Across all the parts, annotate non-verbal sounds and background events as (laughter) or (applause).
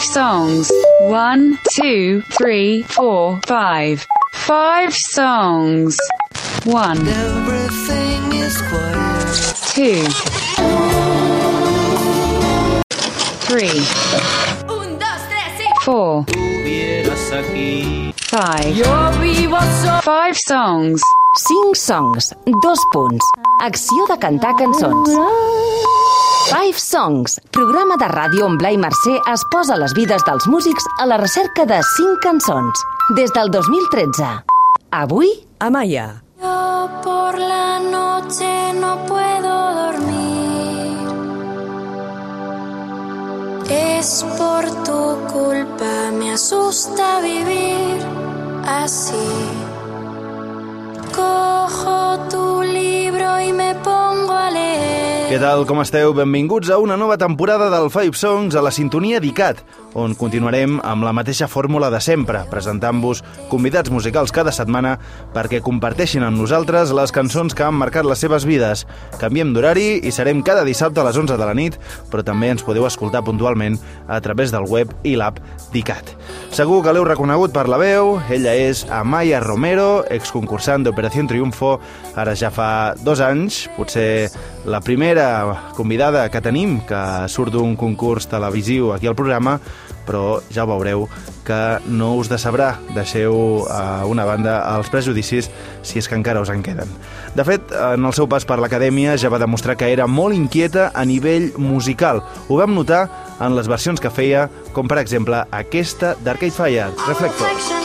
Five songs. One, two, three, four, five. Five songs. One, Everything is quiet. two, three, Un, dos, tres, four, five. Yo. Five songs. 5 songs, dos punts. Acció de cantar cançons. Five Songs, programa de ràdio on Blai Mercè es posa les vides dels músics a la recerca de 5 cançons. Des del 2013. Avui, Amaya. Yo por la noche no puedo dormir. Es por tu culpa, me asusta vivir así. Què tal, com esteu? Benvinguts a una nova temporada del Five Songs a la sintonia d'ICAT, on continuarem amb la mateixa fórmula de sempre, presentant-vos convidats musicals cada setmana perquè comparteixin amb nosaltres les cançons que han marcat les seves vides. Canviem d'horari i serem cada dissabte a les 11 de la nit, però també ens podeu escoltar puntualment a través del web i l'app d'ICAT. Segur que l'heu reconegut per la veu, ella és Amaya Romero, exconcursant d'Operació Triunfo, ara ja fa dos anys, potser la primera convidada que tenim que surt d'un concurs televisiu aquí al programa, però ja veureu que no us decebrà. Deixeu a una banda els prejudicis si és que encara us en queden. De fet, en el seu pas per l'acadèmia ja va demostrar que era molt inquieta a nivell musical. Ho vam notar en les versions que feia, com per exemple aquesta d'Arcade Fire, Reflector. Reflection,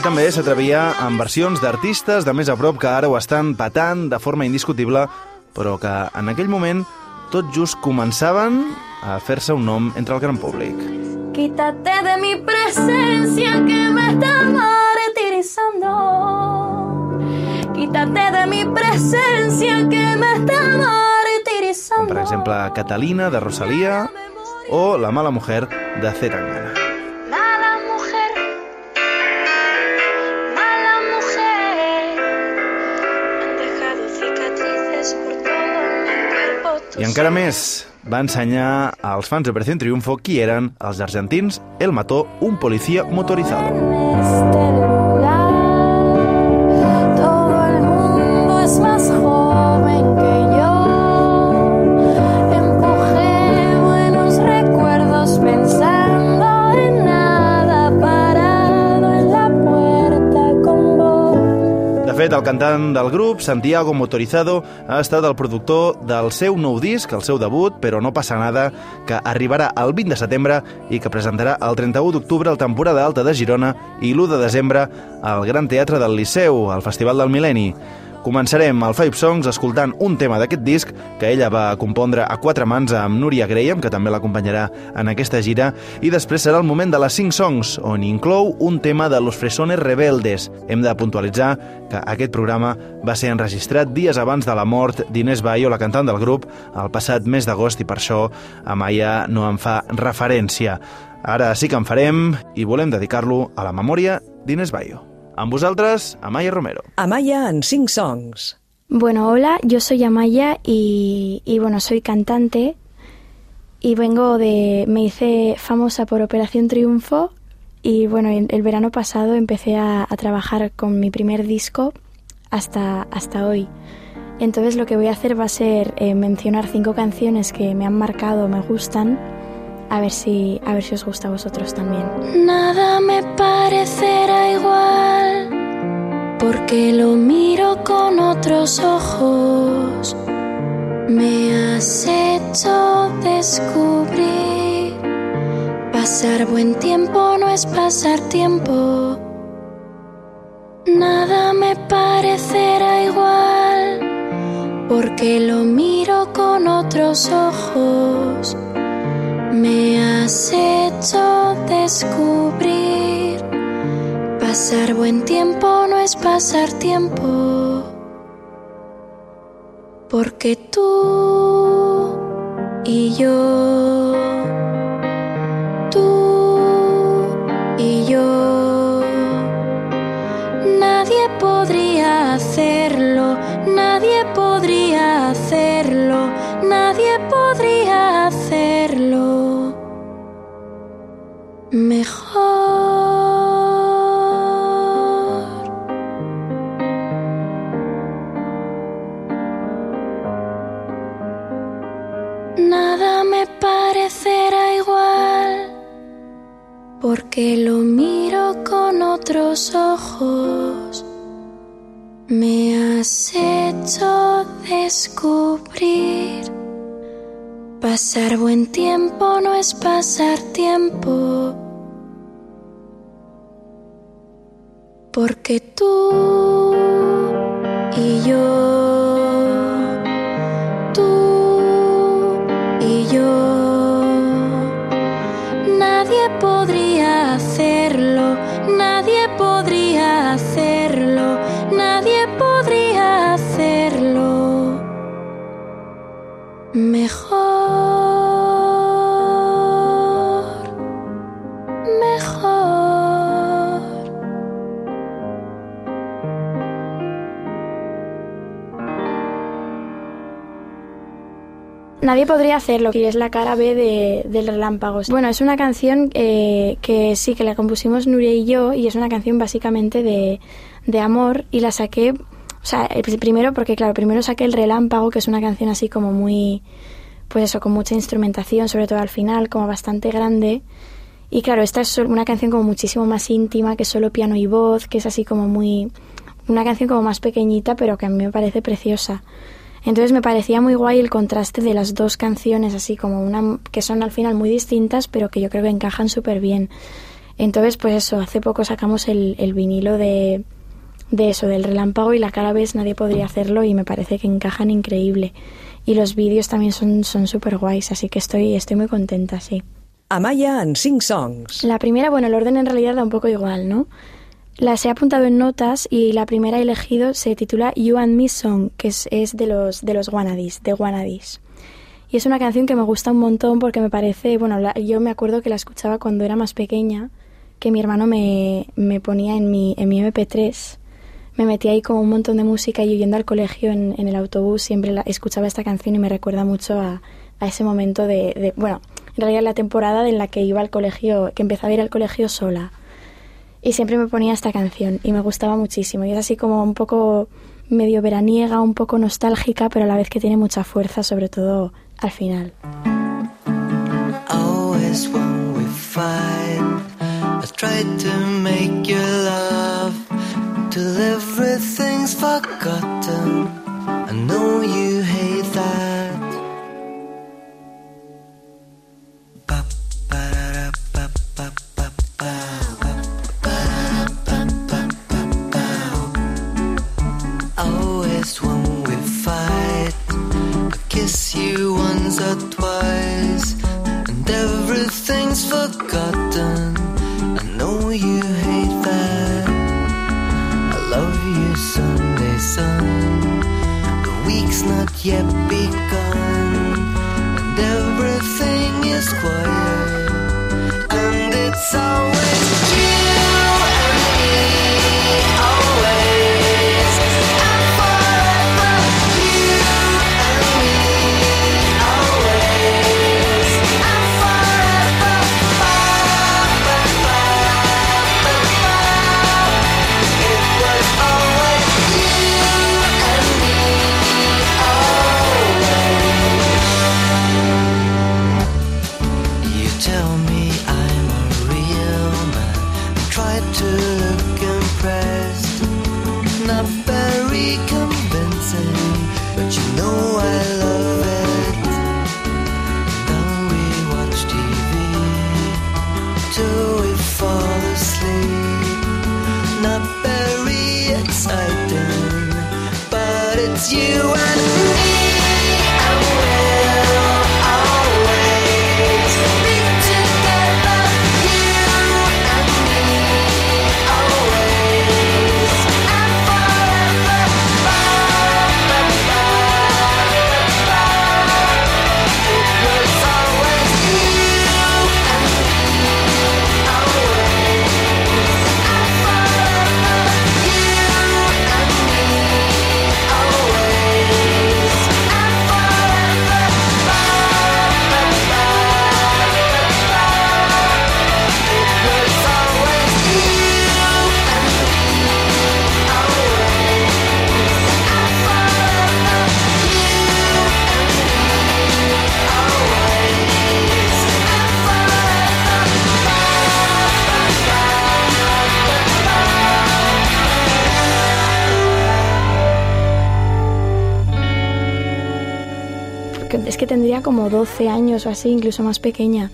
I també s'atrevia amb versions d'artistes de més a prop que ara ho estan patant de forma indiscutible, però que en aquell moment tot just començaven a fer-se un nom entre el gran públic. Quítate de mi presencia que me está martirizando. Quítate de mi presencia que me está Com martirizando. per exemple Catalina, de Rosalia, o La mala mujer, de Zetangana. I encara més, va ensenyar als fans d'Operació Triunfo qui eren els argentins El mató un policía motorizado. El cantant del grup, Santiago Motorizado, ha estat el productor del seu nou disc, el seu debut, però no passa nada, que arribarà el 20 de setembre i que presentarà el 31 d'octubre al Temporada Alta de Girona i l'1 de desembre al Gran Teatre del Liceu, al Festival del Mil·lenni. Començarem el Five Songs escoltant un tema d'aquest disc que ella va compondre a quatre mans amb Núria Graham, que també l'acompanyarà en aquesta gira, i després serà el moment de les 5 songs, on inclou un tema de Los Fresones Rebeldes. Hem de puntualitzar que aquest programa va ser enregistrat dies abans de la mort d'Inés Bayo, la cantant del grup, el passat mes d'agost, i per això Amaya no en fa referència. Ara sí que en farem i volem dedicar-lo a la memòria d'Inés Bayo. Amb vosaltres, Amaya Romero. Amaya en 5 songs. Bueno, hola, yo soy Amaya y, y, bueno, soy cantante y vengo de, me hice famosa por Operación Triunfo y bueno, el, el verano pasado empecé a, a trabajar con mi primer disco hasta, hasta hoy. Entonces lo que voy a hacer va a ser eh, mencionar cinco canciones que me han marcado, me gustan, a ver si, a ver si os gusta a vosotros también. Nada me parecerá igual porque lo miro con otros ojos. Me has hecho descubrir pasar buen tiempo no es pasar tiempo. Nada me parecerá igual porque lo miro con otros ojos. Me has hecho descubrir pasar buen tiempo no es pasar tiempo. Porque tú y yo, tú y yo, que lo miro con otros ojos. Me has hecho descubrir. Pasar buen tiempo no es pasar tiempo. Porque tú Nadie podría hacerlo, y es la cara B de, del Relámpagos. Bueno, es una canción eh, que sí, que la compusimos Nuria y yo, y es una canción básicamente de, de amor, y la saqué, o sea, eh, primero porque, claro, primero saqué El Relámpago, que es una canción así como muy, pues eso, con mucha instrumentación, sobre todo al final, como bastante grande. Y claro, esta es una canción como muchísimo más íntima, que solo piano y voz, que es así como muy... Una canción como más pequeñita, pero que a mí me parece preciosa. Entonces me parecía muy guay el contraste de las dos canciones, así como una que son al final muy distintas, pero que yo creo que encajan súper bien. Entonces, pues eso, hace poco sacamos el, el vinilo de, de eso, del relámpago y la cara vez nadie podría hacerlo y me parece que encajan increíble. Y los vídeos también son son súper guays, así que estoy, estoy muy contenta, sí. Amaya en 5 songs. La primera, bueno, el orden en realidad da un poco igual, ¿no? Las he apuntado en notas y la primera he elegido se titula You and Me Song, que es, de los de los Wannadies, de Wannadies. Y es una canción que me gusta un montón porque me parece, bueno, la- yo me acuerdo que la escuchaba cuando era más pequeña, que mi hermano me, me ponía en mi, en mi MP3. Me metía ahí como un montón de música y yendo al colegio en, en el autobús siempre la, escuchaba esta canción y me recuerda mucho a, a ese momento de, de, bueno, en realidad la temporada en la que iba al colegio, que empezaba a ir al colegio sola. Y siempre me ponía esta canción y me gustaba muchísimo. Y es así como un poco medio veraniega, un poco nostálgica, pero a la vez que tiene mucha fuerza, sobre todo al final. I kiss you once or twice, and everything's forgotten. I know you hate that. I love you, Sunday sun. The week's not yet you que- tendría como 12 años o así, incluso más pequeña.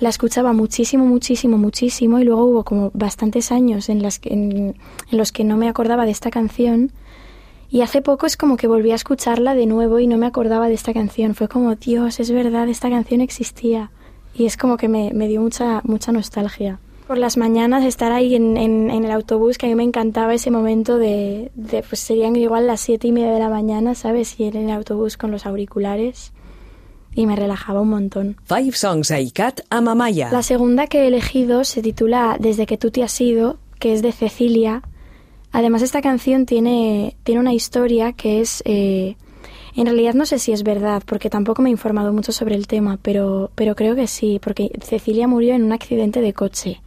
La escuchaba muchísimo, muchísimo, muchísimo y luego hubo como bastantes años en, las que- en, en los que no me acordaba de esta canción. Y hace poco es como que volví a escucharla de nuevo y no me acordaba de esta canción. Fue como, Dios, es verdad, esta canción existía. Y es como que me, me dio mucha, mucha nostalgia. Por las mañanas estar ahí en, en- en el autobús, que a mí me encantaba ese momento de, de, pues serían igual las siete y media de la mañana, ¿sabes? Y en el autobús con los auriculares y me relajaba un montón. Five Songs a ICAT amb Amaya. La segunda que he elegido se titula Desde que tú te has ido, que es de Cecilia. Además, esta canción tiene, tiene una historia que es... eh, en realidad no sé si es verdad, porque tampoco me he informado mucho sobre el tema, pero, pero creo que sí, porque Cecilia murió en un accidente de coche.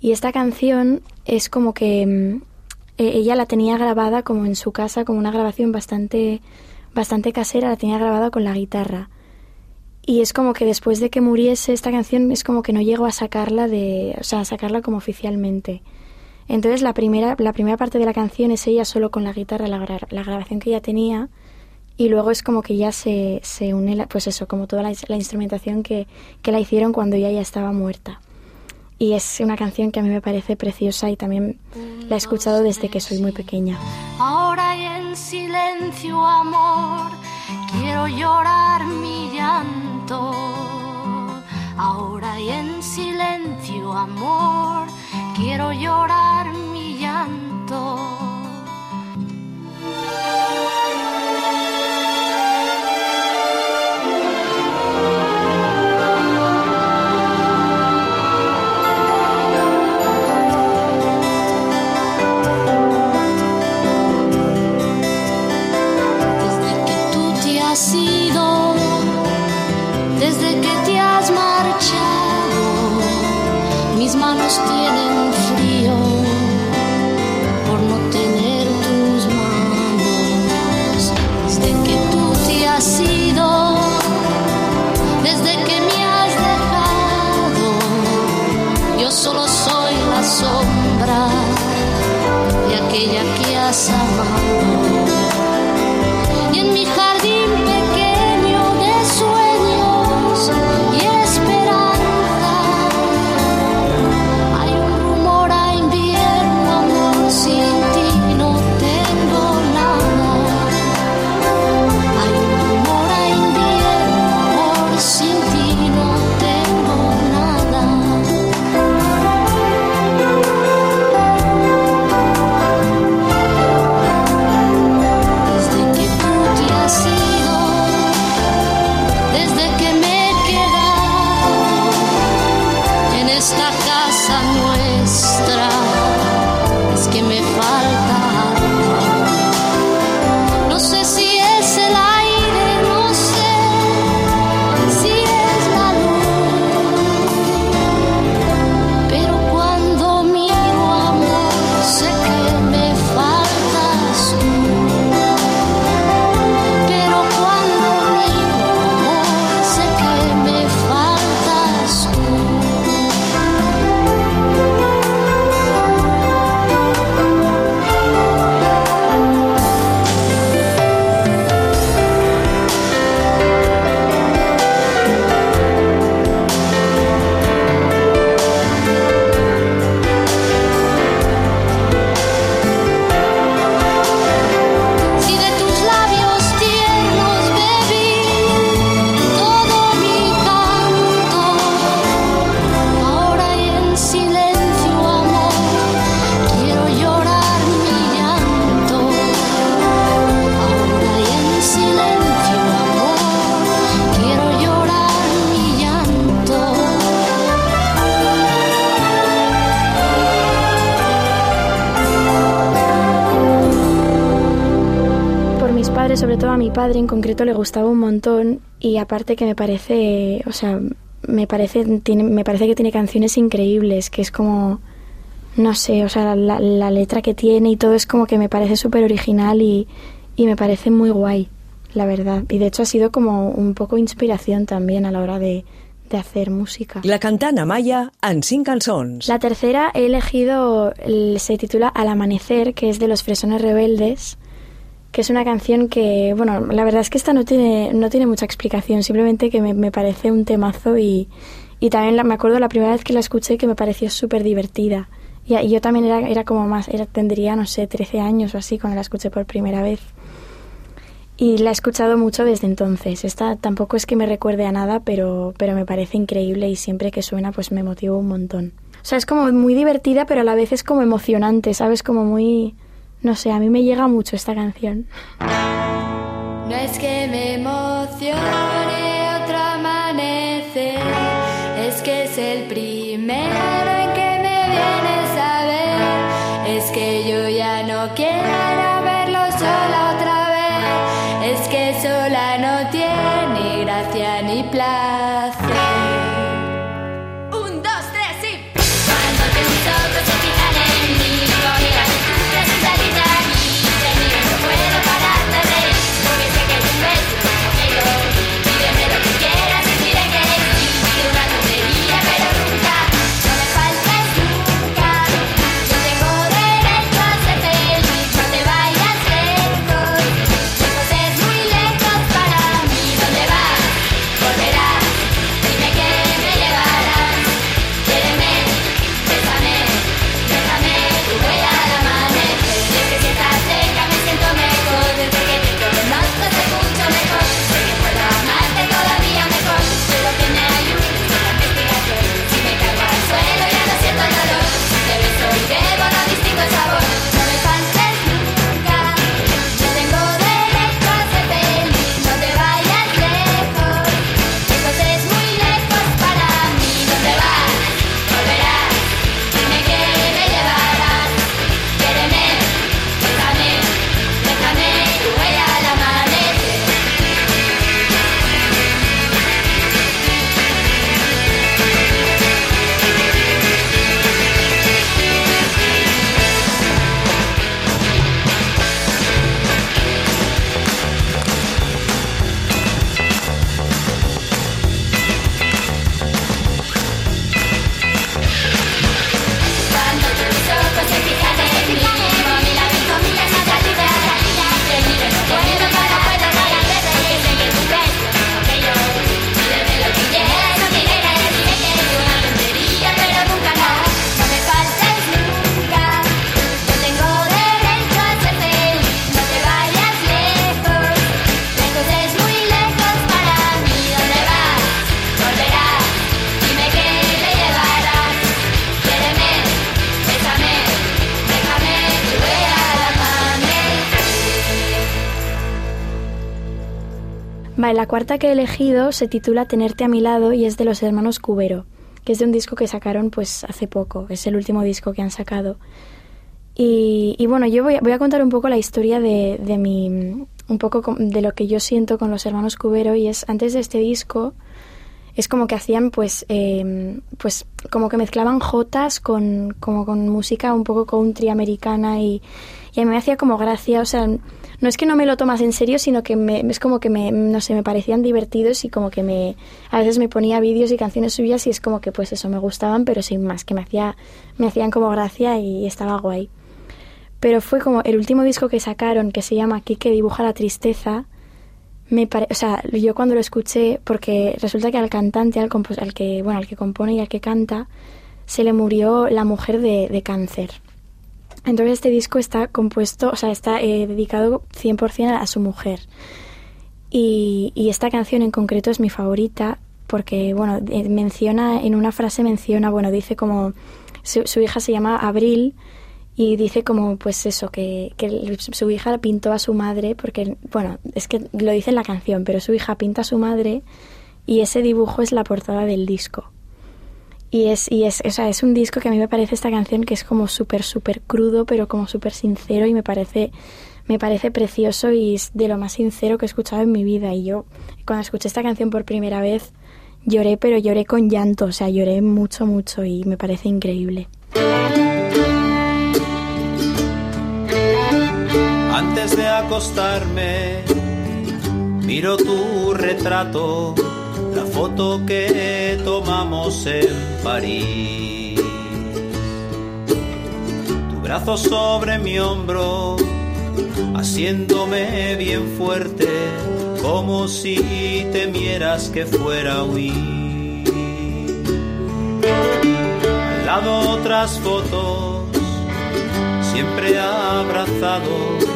Y esta canción es como que mm, eh, ella la tenía grabada como en su casa, como una grabación bastante, bastante casera, la tenía grabada con la guitarra. Y es como que después de que muriese esta canción es como que no llegó a sacarla de, o sea, a sacarla como oficialmente. Entonces la primera, la primera parte de la canción es ella solo con la guitarra, la, gra- la grabación que ella tenía, y luego es como que ya se, se une, la- pues eso, como toda la, la instrumentación que, que la hicieron cuando ella ya estaba muerta. Y es una canción que a mí me parece preciosa y también la he escuchado desde que soy muy pequeña. Ahora y en silencio, amor, quiero llorar mi llanto. Ahora y en silencio, amor, quiero llorar mi llanto. Que Sobre todo a mi padre en concreto, le gustaba un montón y aparte que me parece, o sea, me parece, tiene, me parece que tiene canciones increíbles, que es como, no sé, o sea, la, la letra que tiene y todo es como que me parece súper original y, y me parece muy guay, la verdad. Y de hecho ha sido como un poco inspiración también a la hora de, de hacer música. La cantant Amaya en cinc cançons. La tercera he elegido, el- se titula Al amanecer, que es de los Fresones Rebeldes. Que es una canción que, bueno, la verdad es que esta no tiene, no tiene mucha explicación, simplemente que me, me parece un temazo y, y también me acuerdo la primera vez que la escuché que me pareció súper divertida. Y, y yo también era, era como más, era, tendría, no sé, 13 años o así cuando la escuché por primera vez. Y la he escuchado mucho desde entonces. Esta tampoco es que me recuerde a nada, pero, pero me parece increíble y siempre que suena pues me motiva un montón. O sea, es como muy divertida, pero a la vez es como emocionante, ¿sabes? Como muy... No sé, a mí me llega mucho esta canción. No es que me emocione la cuarta que he elegido se titula Tenerte a mi lado y es de los hermanos Cubero, que es de un disco que sacaron pues hace poco, es el último disco que han sacado. Y, bueno, yo voy, a- contar un poco la historia de, mi, un poco de lo que yo siento con los hermanos Cubero y es antes de este disco es como que hacían pues eh, pues como que mezclaban jotas con como con música un poco country americana y, y a mí me hacía como gracia o sea no es que no me lo tomas en serio sino que me, es como que me no sé me parecían divertidos y como que me a veces me ponía vídeos y canciones suyas y es como que pues eso me gustaban pero sin más que me hacía hacían como gracia y estaba guay pero fue como el último disco que sacaron que se llama Aquí que dibuja la tristeza me pare- o sea, yo cuando lo escuché, porque resulta que al cantante, al, compos- al que, bueno, al que compone y al que canta, se le murió la mujer de cáncer. Entonces este disco está compuesto, o sea, está eh, dedicado 100% a, a su mujer. Y, y esta canción en concreto es mi favorita porque, bueno, eh, menciona, en una frase menciona, bueno, dice como, su, su hija se llama Abril y dice como, pues eso, que, que su hija pintó a su madre, porque, bueno, es que lo dice en la canción, pero su hija pinta a su madre y ese dibujo es la portada del disco. Y es, y es, o sea, es un disco que a mí me parece esta canción que es como súper, súper crudo, pero como súper sincero y me parece, me parece precioso y es de lo más sincero que he escuchado en mi vida. Y yo, cuando escuché esta canción por primera vez, lloré, pero lloré con llanto, o sea, lloré mucho, mucho y me parece increíble. Antes de acostarme, miro tu retrato, la foto que tomamos en París. Tu brazo sobre mi hombro, haciéndome bien fuerte, como si temieras que fuera a huir. Al lado otras fotos, siempre abrazados,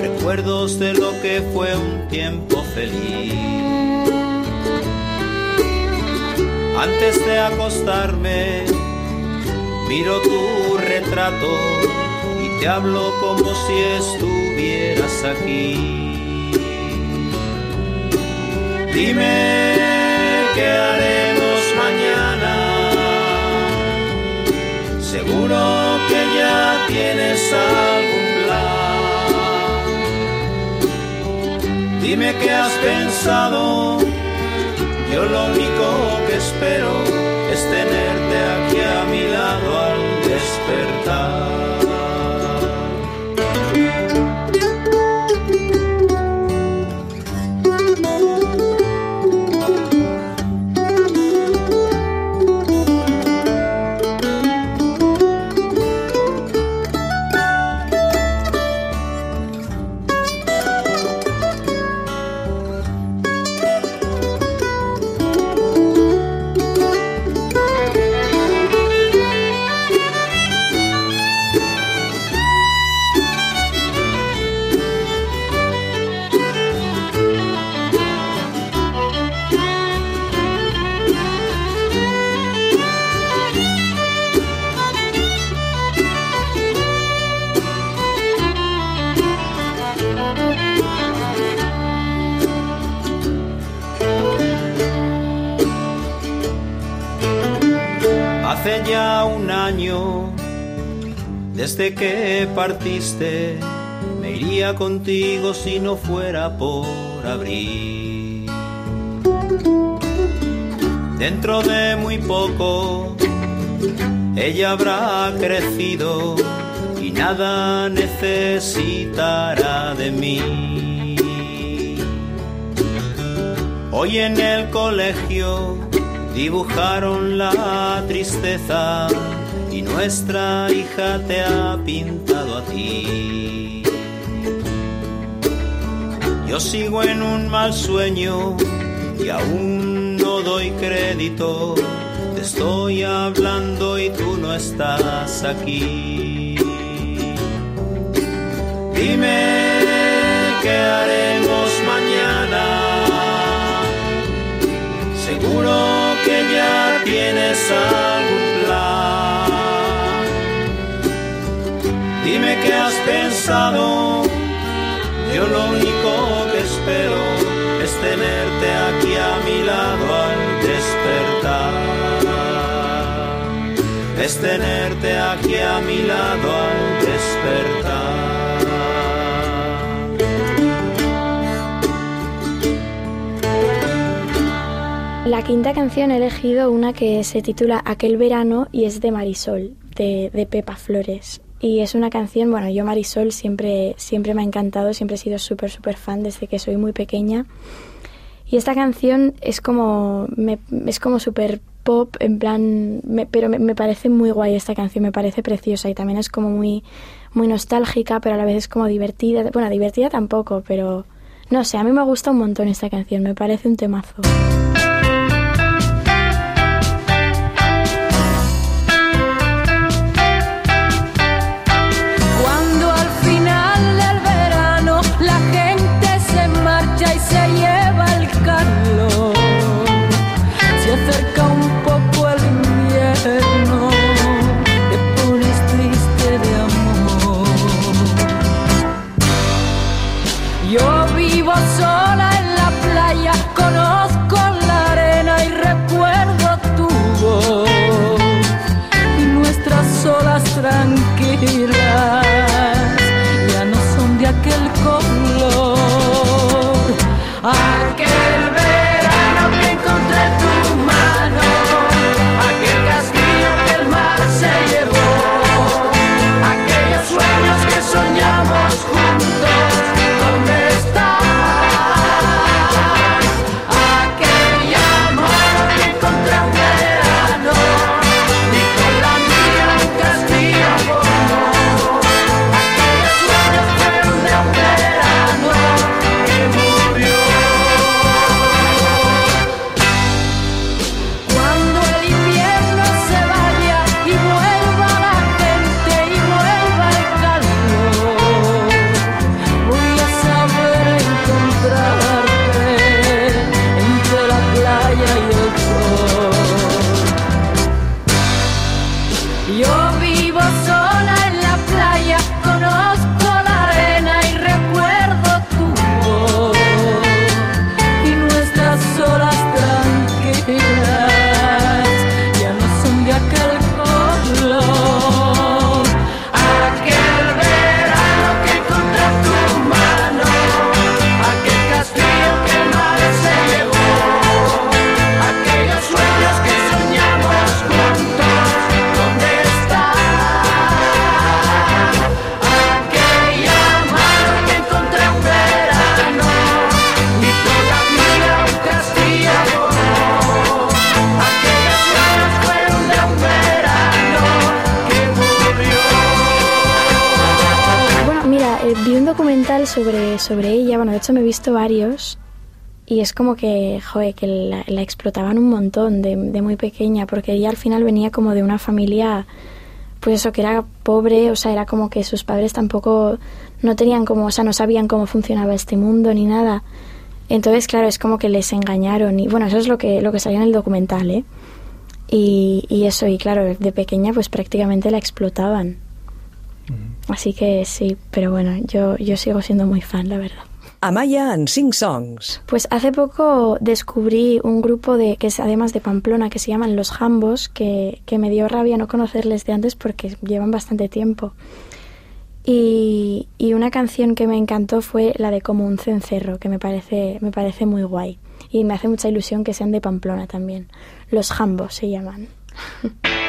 recuerdos de lo que fue un tiempo feliz. Antes de acostarme, miro tu retrato y te hablo como si estuvieras aquí. Dime qué haremos mañana. Seguro que ya tienes algún plan. Dime qué has pensado. Yo lo único que espero es tenerte aquí a mi lado al despertar. Un año desde que partiste, me iría contigo si no fuera por abril. Dentro de muy poco, ella habrá crecido y nada necesitará de mí. Hoy en el colegio dibujaron la tristeza y nuestra hija te ha pintado a ti. Yo sigo en un mal sueño y aún no doy crédito. Te estoy hablando y tú no estás aquí. Dime qué haremos mañana. Seguro que ya tienes algún plan. Dime qué has pensado. Yo lo único que espero es tenerte aquí a mi lado al despertar. Es tenerte aquí a mi lado al despertar. La quinta canción he elegido una que se titula Aquel verano y es de Marisol, de, de Pepa Flores. Y es una canción, bueno, yo Marisol siempre, siempre me ha encantado, siempre he sido súper, súper fan desde que soy muy pequeña. Y esta canción es como, me- es como súper pop, en plan, pero me, me parece muy guay esta canción, me parece preciosa y también es como muy, muy nostálgica, pero a la vez es como divertida. Bueno, divertida tampoco, pero no sé, a mí me gusta un montón esta canción, me parece un temazo. Sobre, ella, bueno, de hecho me he visto varios y es como que, joder, que la, la explotaban un montón de, de muy pequeña, porque ella al final venía como de una familia, pues eso, que era pobre, o sea, era como que sus padres tampoco no tenían como, o sea, no sabían cómo funcionaba este mundo ni nada. Entonces, claro, es como que les engañaron y bueno, eso es lo que, lo que salió en el documental, ¿eh? Y, y eso, y claro, de pequeña pues prácticamente la explotaban. Así que sí, pero bueno, yo, yo sigo siendo muy fan, la verdad. Amaya en 5 songs. Pues hace poco descubrí un grupo de que es además de Pamplona que se llaman Los Jambos, que, que me dio rabia no conocerles de antes porque llevan bastante tiempo. Y, y una canción que me encantó fue la de Como un cencerro, que me parece, me parece muy guay. Y me hace mucha ilusión que sean de Pamplona también. Los Jambos se llaman. (laughs)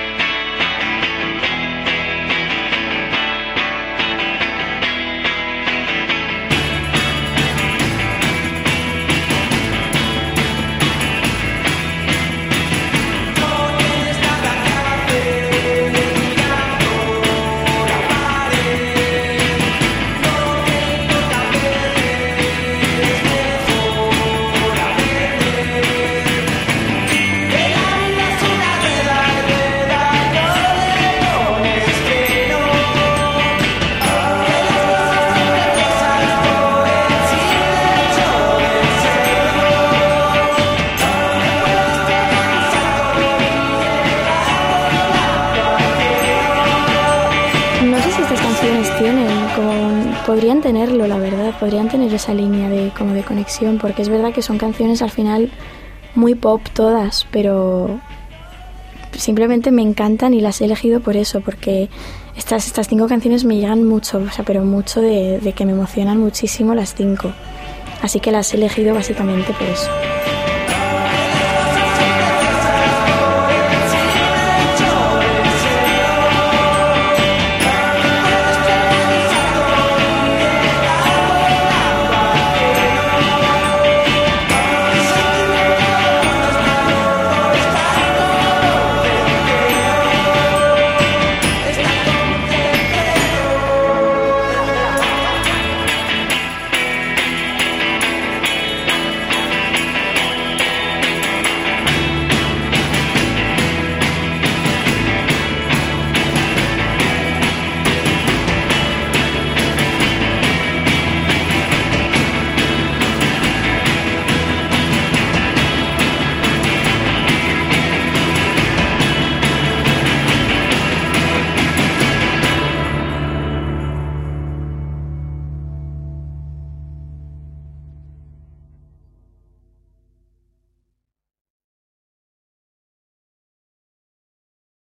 tenerlo, la verdad, podrían tener esa línea de como de conexión, porque es verdad que son canciones al final muy pop todas, pero simplemente me encantan y las he elegido por eso, porque estas, estas cinco canciones me llegan mucho, o sea, pero mucho de, de que me emocionan muchísimo las cinco. Así que las he elegido básicamente por eso.